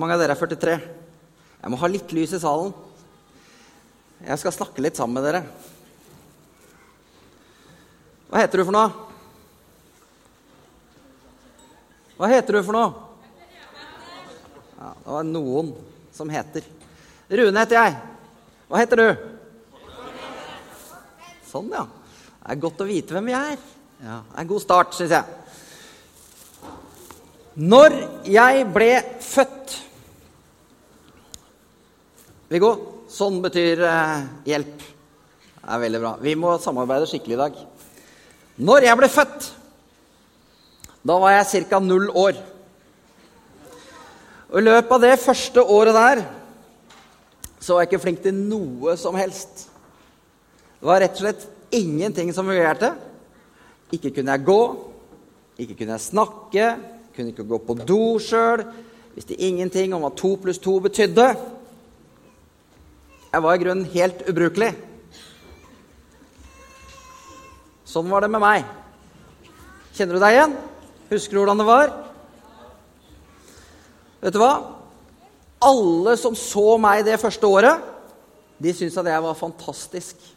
Hvor mange av dere er 43? Jeg må ha litt lys i salen. Jeg skal snakke litt sammen med dere. Hva heter du for noe? Hva heter du for noe? Ja, det var noen som heter. Rune heter jeg. Hva heter du? Sånn, ja. Det er godt å vite hvem vi er. Ja, Det er en god start, syns jeg. Når jeg ble født Viggo, sånn betyr eh, hjelp. Det er veldig bra. Vi må samarbeide skikkelig i dag. Når jeg ble født, da var jeg ca. null år. Og I løpet av det første året der så var jeg ikke flink til noe som helst. Det var rett og slett ingenting som fungerte. Ikke kunne jeg gå, ikke kunne jeg snakke, kunne ikke gå på do sjøl. Visste ingenting om hva to pluss to betydde. Jeg var i grunnen helt ubrukelig. Sånn var det med meg. Kjenner du deg igjen? Husker du hvordan det var? Vet du hva? Alle som så meg det første året, de syntes at jeg var fantastisk.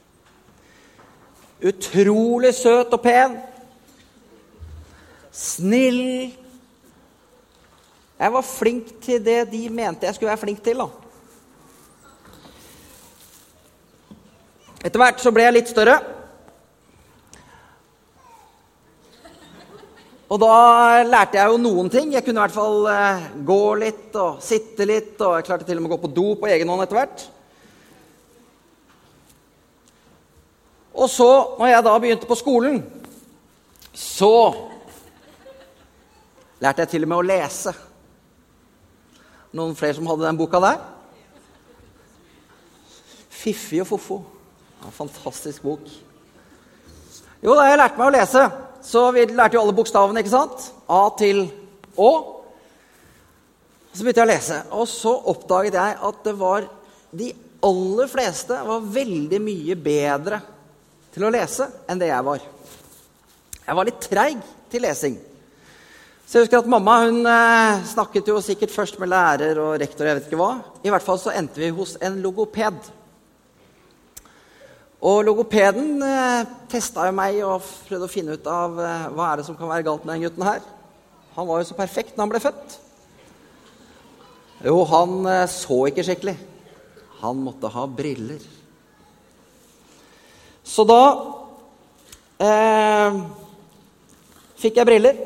Utrolig søt og pen. Snill. Jeg var flink til det de mente jeg skulle være flink til. da. Etter hvert så ble jeg litt større. Og da lærte jeg jo noen ting. Jeg kunne i hvert fall eh, gå litt og sitte litt. Og jeg klarte til og med å gå på do på egen hånd etter hvert. Og så, når jeg da begynte på skolen, så lærte jeg til og med å lese. Noen flere som hadde den boka der? Fiffi og Fofo. Ja, fantastisk bok. Jo, da jeg lærte meg å lese, så vi lærte jo alle bokstavene, ikke sant? A til Å. Så begynte jeg å lese, og så oppdaget jeg at det var de aller fleste var veldig mye bedre til å lese enn det jeg var. Jeg var litt treig til lesing. Så jeg husker at Mamma hun eh, snakket jo sikkert først med lærer og rektor. jeg vet ikke hva. I hvert fall så endte vi hos en logoped. Og logopeden eh, testa jo meg og prøvde å finne ut av eh, hva er det som kan være galt med den gutten her. Han var jo så perfekt da han ble født. Jo, han eh, så ikke skikkelig. Han måtte ha briller. Så da eh, fikk jeg briller.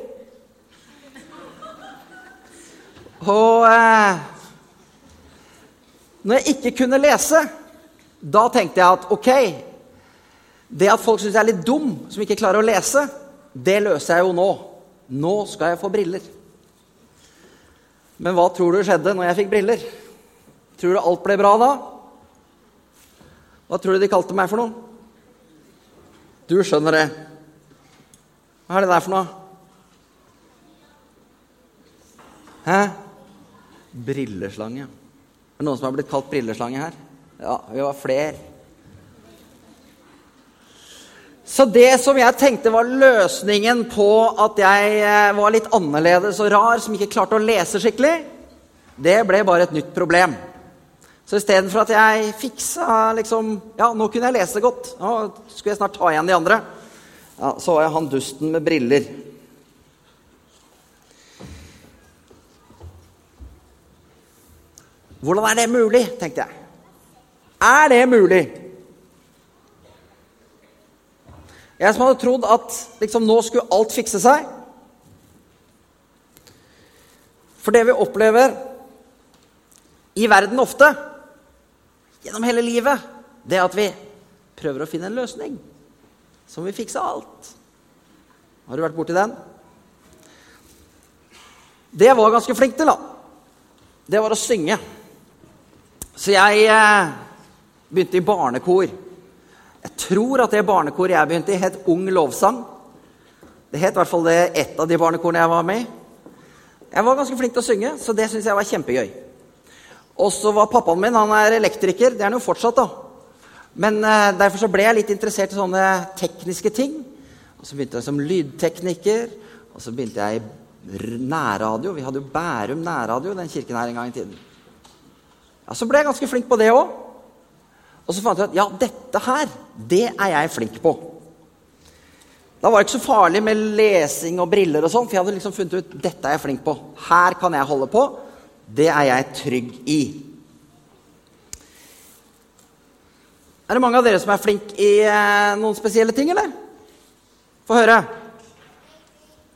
Og eh, når jeg ikke kunne lese, da tenkte jeg at ok Det at folk syns jeg er litt dum som ikke klarer å lese, det løser jeg jo nå. Nå skal jeg få briller. Men hva tror du skjedde når jeg fikk briller? Tror du alt ble bra da? Hva tror du de kalte meg for noe? Du skjønner det. Hva er det der for noe? Hæ? Brilleslange. Er det noen som har blitt kalt brilleslange her? Ja, vi var flere. Så det som jeg tenkte var løsningen på at jeg eh, var litt annerledes og rar, som ikke klarte å lese skikkelig, det ble bare et nytt problem. Så istedenfor at jeg fiksa liksom Ja, nå kunne jeg lese godt. Nå skulle jeg snart ta igjen de andre. Ja, så var jeg han dusten med briller. Hvordan er det mulig, tenkte jeg. Er det mulig? Jeg som hadde trodd at liksom, nå skulle alt fikse seg. For det vi opplever i verden ofte, gjennom hele livet, det er at vi prøver å finne en løsning som vil fikse alt. Har du vært borti den? Det jeg var ganske flink til, da, det var å synge. Så jeg eh, begynte i barnekor. Jeg tror at det barnekoret jeg begynte i, het Ung lovsang. Det het i hvert fall det ett av de barnekorene jeg var med i. Jeg var ganske flink til å synge, så det syns jeg var kjempegøy. Og så var pappaen min han er elektriker. Det er han jo fortsatt, da. Men eh, derfor så ble jeg litt interessert i sånne tekniske ting. Og så begynte jeg som lydtekniker. Og så begynte jeg i nærradio. Vi hadde jo Bærum nærradio den kirken her en gang i tiden. Ja, Så ble jeg ganske flink på det òg. Og så fant jeg at ja, dette her, det er jeg flink på. Da var det ikke så farlig med lesing og briller, og sånn, for jeg hadde liksom funnet ut dette er jeg flink på. Her kan jeg holde på. Det er jeg trygg i. Er det mange av dere som er flink i eh, noen spesielle ting, eller? Få høre.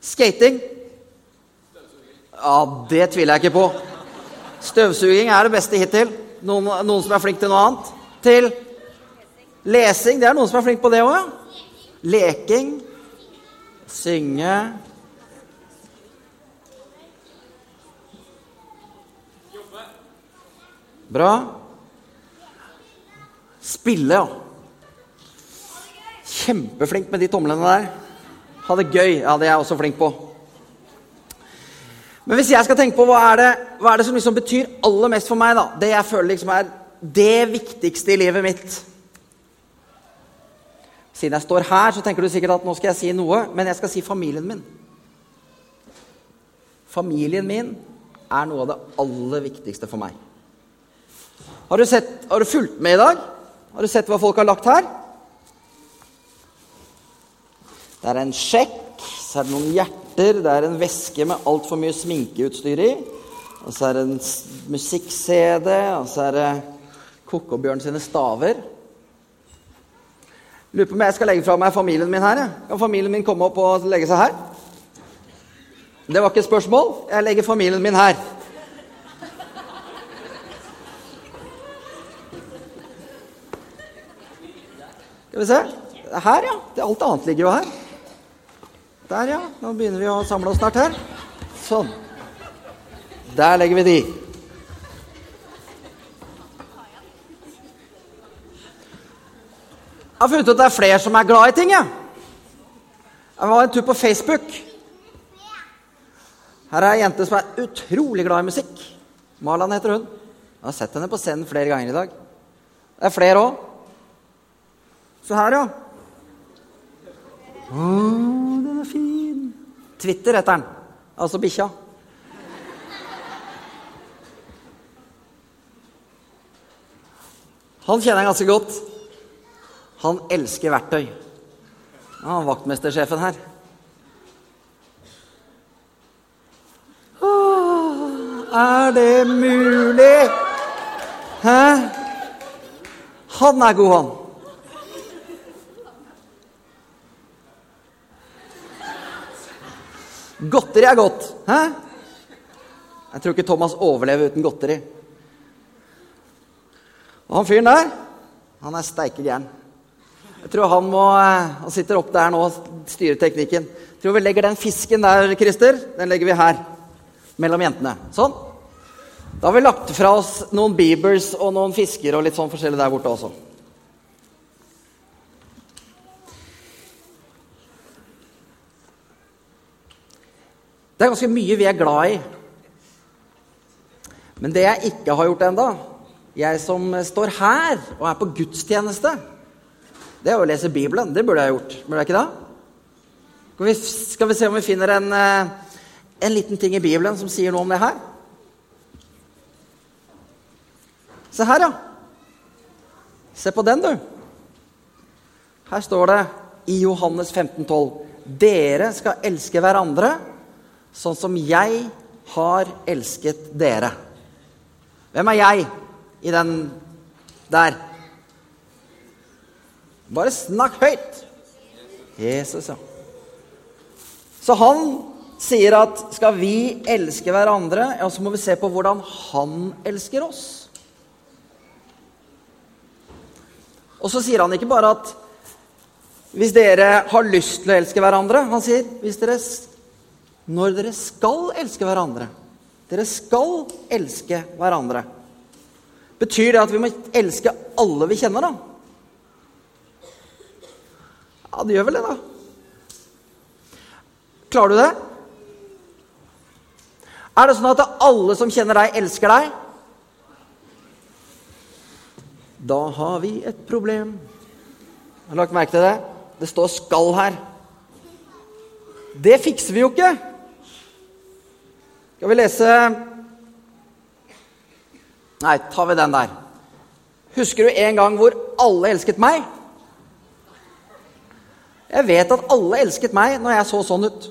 Skating? Ja, det tviler jeg ikke på. Støvsuging er det beste hittil. Noen, noen som er flink til noe annet? Til lesing. Det er noen som er flink på det òg. Leking. Synge. Bra. Spille, ja. Kjempeflink med de tomlene der. Ha det gøy. Ja, det er jeg også flink på. Men hvis jeg skal tenke på hva er det, hva er det som liksom betyr aller mest for meg, da? Det jeg føler liksom er det viktigste i livet mitt. Siden jeg står her, så tenker du sikkert at nå skal jeg si noe, men jeg skal si familien min. Familien min er noe av det aller viktigste for meg. Har du, sett, har du fulgt med i dag? Har du sett hva folk har lagt her? Det er en sjekk, så er det noen hjerter, det er en veske med altfor mye sminkeutstyr i. Og så er det en musikk-CD, og så er det Kokkobjørn sine staver. Lurer på om jeg skal legge fra meg familien min her. Kan familien min komme opp og legge seg her? Det var ikke et spørsmål. Jeg legger familien min her. Skal vi se. Her, ja. Alt annet ligger jo her. Der, ja. Nå begynner vi å samle oss snart her. Sånn. Der legger vi de. Jeg har funnet ut at det er flere som er glad i ting. Jeg, jeg var en tur på Facebook. Her er ei jente som er utrolig glad i musikk. Malan heter hun. Jeg har sett henne på scenen flere ganger i dag. Det er flere òg. Se her, ja. Å, den er fin. Twitter heter den. Altså bikkja. Han kjenner jeg ganske godt. Han elsker verktøy. Ja, vaktmestersjefen her. Åh, er det mulig? Hæ? Han er god, han. Godteri er godt. Hæ? Jeg tror ikke Thomas overlever uten godteri. Og han fyren der, han er steike gæren. Jeg tror han må eh, Han sitter opp der nå og styrer teknikken. Jeg tror vi legger den fisken der, Christer, den legger vi her. Mellom jentene. Sånn. Da har vi lagt fra oss noen Beavers og noen fisker og litt sånn forskjellig der borte også. Det er ganske mye vi er glad i. Men det jeg ikke har gjort enda, jeg som står her og er på gudstjeneste, det er å lese Bibelen. Det burde jeg gjort. Burde jeg ikke det? Skal vi, skal vi se om vi finner en, eh, en liten ting i Bibelen som sier noe om det her? Se her, ja. Se på den, du. Her står det i Johannes 15, 12. Dere skal elske hverandre sånn som jeg har elsket dere. Hvem er jeg i den der? Bare snakk høyt! Jesus, ja. Så han sier at skal vi elske hverandre, ja, så må vi se på hvordan han elsker oss. Og så sier han ikke bare at hvis dere har lyst til å elske hverandre Han sier hvis dere når dere skal elske hverandre. Dere skal elske hverandre. Betyr det at vi må elske alle vi kjenner, da? Ja, det gjør vel det, da. Klarer du det? Er det sånn at alle som kjenner deg, elsker deg? Da har vi et problem. Har du lagt merke til det? Det står 'skal' her. Det fikser vi jo ikke. Skal vi lese Nei, tar vi den der. Husker du en gang hvor alle elsket meg? Jeg vet at alle elsket meg når jeg så sånn ut.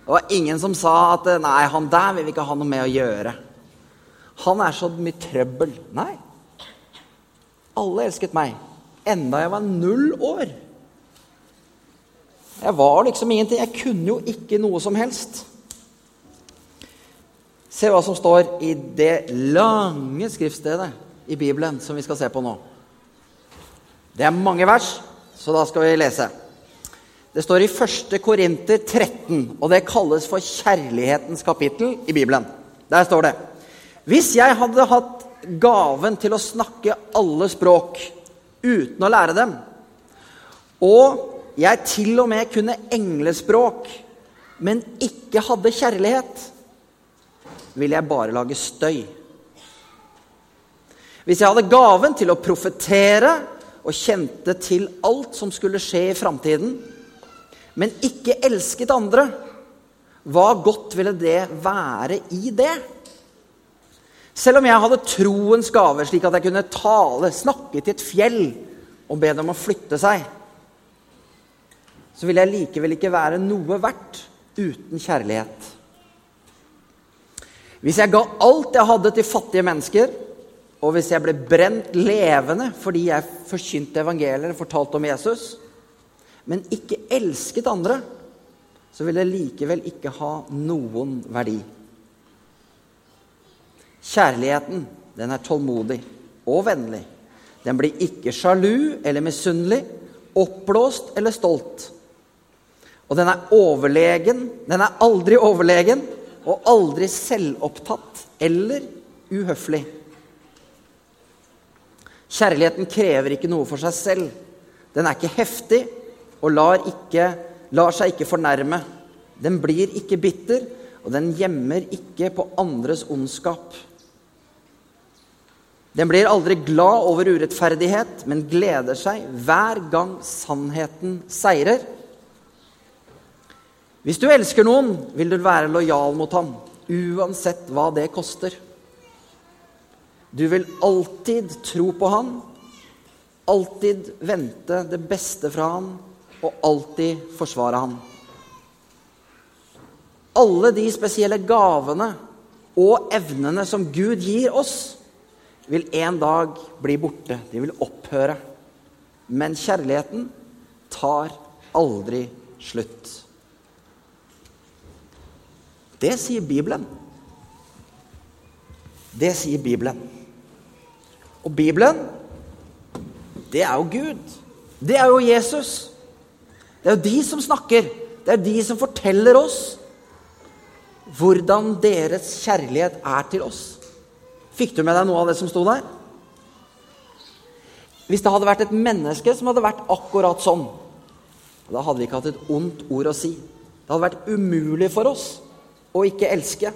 Det var ingen som sa at 'nei, han der vil vi ikke ha noe med å gjøre'. Han er så mye trøbbel. Nei. Alle elsket meg. Enda jeg var null år. Jeg var liksom ingenting. Jeg kunne jo ikke noe som helst. Se hva som står i det lange skriftstedet i Bibelen som vi skal se på nå. Det er mange vers, så da skal vi lese. Det står i 1. Korinter 13, og det kalles for kjærlighetens kapittel i Bibelen. Der står det Hvis jeg hadde hatt gaven til å snakke alle språk uten å lære dem, og jeg til og med kunne englespråk, men ikke hadde kjærlighet, ville jeg bare lage støy. Hvis jeg hadde gaven til å profetere og kjente til alt som skulle skje i framtiden, men ikke elsket andre, hva godt ville det være i det? Selv om jeg hadde troens gaver, slik at jeg kunne tale, snakke til et fjell og be dem å flytte seg, så ville jeg likevel ikke være noe verdt uten kjærlighet. Hvis jeg ga alt jeg hadde til fattige mennesker, og hvis jeg ble brent levende fordi jeg forkynte evangeliet og fortalte om Jesus, men ikke elsket andre, så vil det likevel ikke ha noen verdi. Kjærligheten, den er tålmodig og vennlig. Den blir ikke sjalu eller misunnelig, oppblåst eller stolt. Og den er overlegen. Den er aldri overlegen og aldri selvopptatt eller uhøflig. Kjærligheten krever ikke noe for seg selv. Den er ikke heftig og lar, ikke, lar seg ikke fornærme. Den blir ikke bitter, og den gjemmer ikke på andres ondskap. Den blir aldri glad over urettferdighet, men gleder seg hver gang sannheten seirer. Hvis du elsker noen, vil du være lojal mot ham, uansett hva det koster. Du vil alltid tro på han, alltid vente det beste fra han og alltid forsvare han. Alle de spesielle gavene og evnene som Gud gir oss, vil en dag bli borte. De vil opphøre. Men kjærligheten tar aldri slutt. Det sier Bibelen. Det sier Bibelen. Og Bibelen, det er jo Gud. Det er jo Jesus. Det er jo de som snakker. Det er de som forteller oss hvordan deres kjærlighet er til oss. Fikk du med deg noe av det som sto der? Hvis det hadde vært et menneske som hadde vært akkurat sånn, da hadde vi ikke hatt et ondt ord å si. Det hadde vært umulig for oss å ikke elske.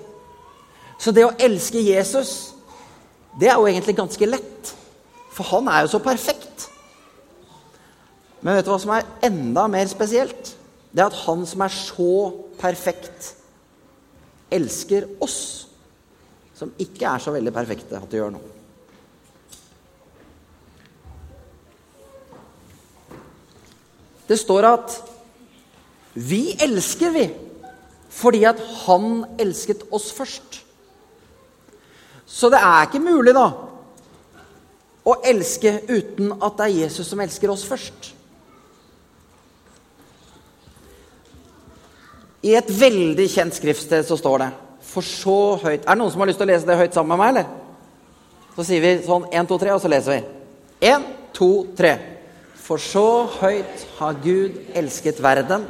Så det å elske Jesus, det er jo egentlig ganske lett. For han er jo så perfekt. Men vet du hva som er enda mer spesielt? Det er at han som er så perfekt, elsker oss som ikke er så veldig perfekte at det gjør noe. Det står at vi elsker, vi, fordi at han elsket oss først. Så det er ikke mulig, da, å elske uten at det er Jesus som elsker oss først. I et veldig kjent skriftsted så står det For så høyt Er det noen som har lyst til å lese det høyt sammen med meg, eller? Så sier vi sånn 1, 2, 3, og så leser vi. 1, 2, 3. For så høyt har Gud elsket verden,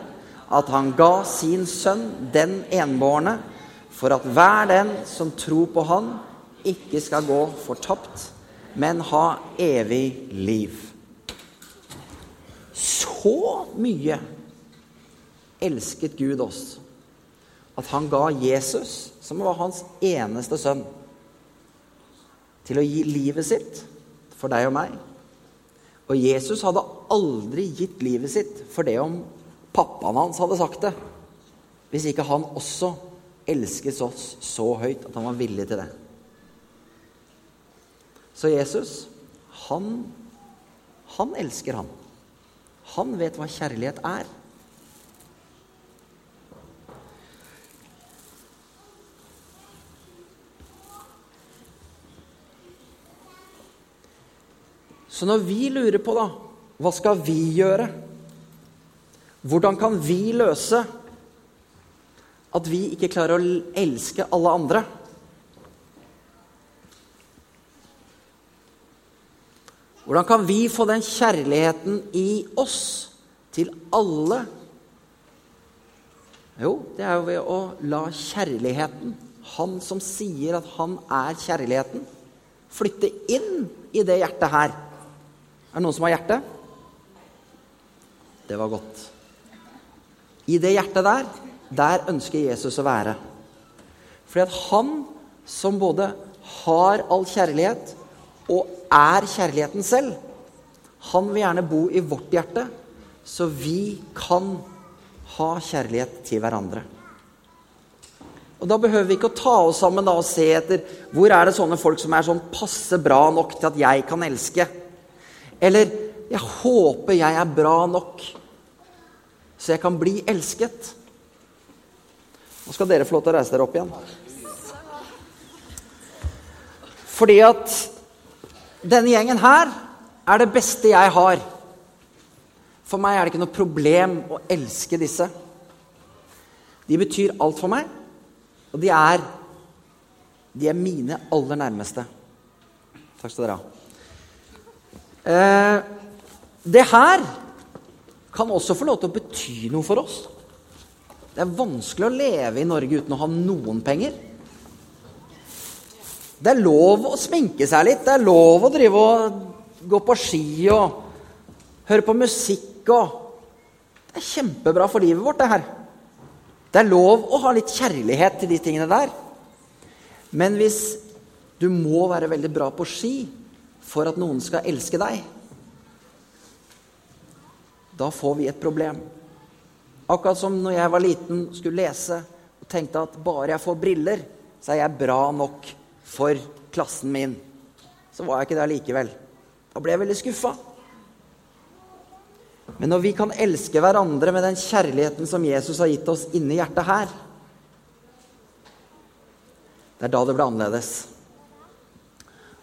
at han ga sin sønn, den enbårne, for at hver den som tror på Han, ikke skal gå fortapt, men ha evig liv. Så mye elsket Gud oss at han ga Jesus, som var hans eneste sønn, til å gi livet sitt for deg og meg. Og Jesus hadde aldri gitt livet sitt for det om pappaen hans hadde sagt det, hvis ikke han også elsket oss så høyt at han var villig til det. Så Jesus, han, han elsker han. Han vet hva kjærlighet er. Så når vi lurer på da, hva skal vi gjøre? Hvordan kan vi løse at vi ikke klarer å elske alle andre? Hvordan kan vi få den kjærligheten i oss til alle? Jo, det er jo ved å la kjærligheten, han som sier at han er kjærligheten, flytte inn i det hjertet her. Er det noen som har hjerte? Det var godt. I det hjertet der, der ønsker Jesus å være. Fordi at han som både har all kjærlighet og er kjærligheten selv, han vil gjerne bo i vårt hjerte, så vi kan ha kjærlighet til hverandre. Og Da behøver vi ikke å ta oss sammen og se etter hvor er det sånne folk som er sånn passe bra nok til at jeg kan elske. Eller 'Jeg håper jeg er bra nok, så jeg kan bli elsket'. Nå skal dere få lov til å reise dere opp igjen. Fordi at denne gjengen her er det beste jeg har. For meg er det ikke noe problem å elske disse. De betyr alt for meg, og de er, de er mine aller nærmeste. Takk skal dere ha. Eh, det her kan også få lov til å bety noe for oss. Det er vanskelig å leve i Norge uten å ha noen penger. Det er lov å sminke seg litt. Det er lov å drive og gå på ski og høre på musikk og Det er kjempebra for livet vårt, det her. Det er lov å ha litt kjærlighet til de tingene der. Men hvis du må være veldig bra på ski for at noen skal elske deg, da får vi et problem. Akkurat som når jeg var liten, skulle lese og tenkte at bare jeg får briller, så er jeg bra nok for klassen min. Så var jeg ikke der likevel. Da ble jeg veldig skuffa. Men når vi kan elske hverandre med den kjærligheten som Jesus har gitt oss inni hjertet her, det er da det blir annerledes.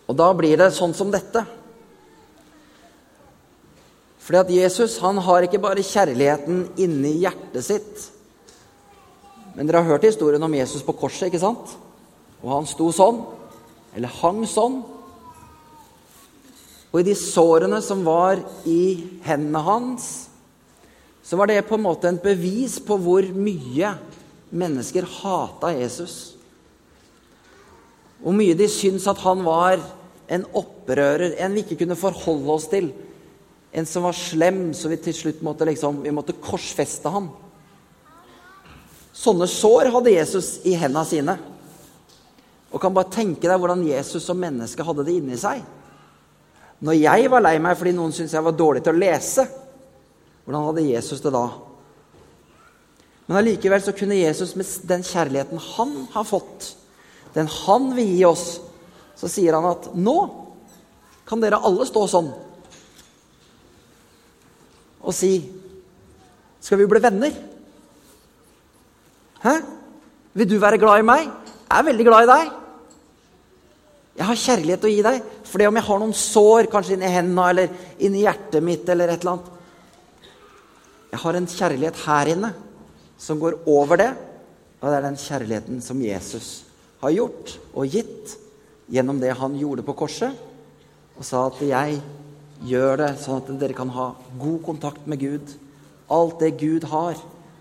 Og da blir det sånn som dette. Fordi at Jesus han har ikke bare kjærligheten inni hjertet sitt. Men dere har hørt historien om Jesus på korset, ikke sant? Og han sto sånn, eller hang sånn. Og i de sårene som var i hendene hans, så var det på en måte en bevis på hvor mye mennesker hata Jesus. Hvor mye de syntes at han var en opprører, en vi ikke kunne forholde oss til. En som var slem, så vi til slutt måtte, liksom, vi måtte korsfeste ham. Sånne sår hadde Jesus i hendene sine. Og kan bare tenke deg hvordan Jesus som menneske hadde det inni seg. Når jeg var lei meg fordi noen syntes jeg var dårlig til å lese, hvordan hadde Jesus det da? Men allikevel så kunne Jesus med den kjærligheten han har fått, den han vil gi oss, så sier han at nå kan dere alle stå sånn og si Skal vi bli venner? Hæ? Vil du være glad i meg? Jeg er veldig glad i deg. Jeg har kjærlighet å gi deg. For det om jeg har noen sår, kanskje inni hendene eller inni hjertet mitt eller et eller annet Jeg har en kjærlighet her inne som går over det. Og det er den kjærligheten som Jesus har gjort og gitt gjennom det han gjorde på korset, og sa at 'jeg gjør det sånn at dere kan ha god kontakt med Gud'. Alt det Gud har.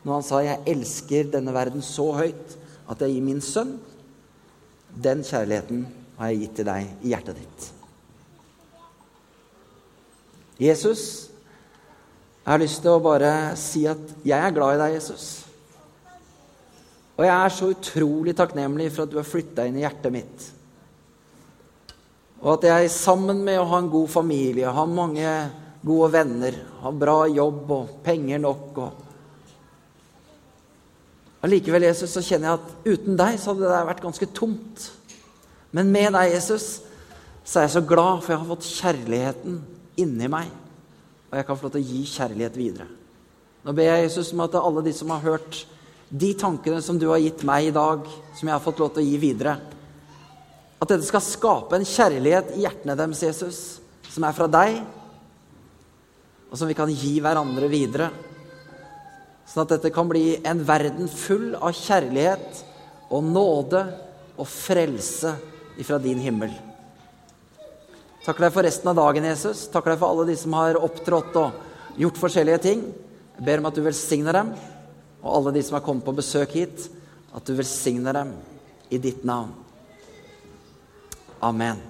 Når han sa 'jeg elsker denne verden så høyt at jeg gir min sønn', den kjærligheten har jeg gitt til deg i hjertet ditt. Jesus, jeg har lyst til å bare si at jeg er glad i deg, Jesus. Og jeg er så utrolig takknemlig for at du har flytta inn i hjertet mitt. Og at jeg sammen med å ha en god familie, ha mange gode venner, ha bra jobb og penger nok og Allikevel, Jesus, så kjenner jeg at uten deg så hadde det vært ganske tomt. Men med deg, Jesus, så er jeg så glad, for jeg har fått kjærligheten inni meg. Og jeg kan få lov til å gi kjærlighet videre. Nå ber jeg Jesus om at alle de som har hørt de tankene som du har gitt meg i dag, som jeg har fått lov til å gi videre, at dette skal skape en kjærlighet i hjertene deres, Jesus, som er fra deg, og som vi kan gi hverandre videre. Sånn at dette kan bli en verden full av kjærlighet og nåde og frelse ifra din himmel. Takker deg for resten av dagen, Jesus. Takker deg for alle de som har opptrådt og gjort forskjellige ting. Jeg ber om at du velsigner dem, og alle de som har kommet på besøk hit, at du velsigner dem i ditt navn. Amen.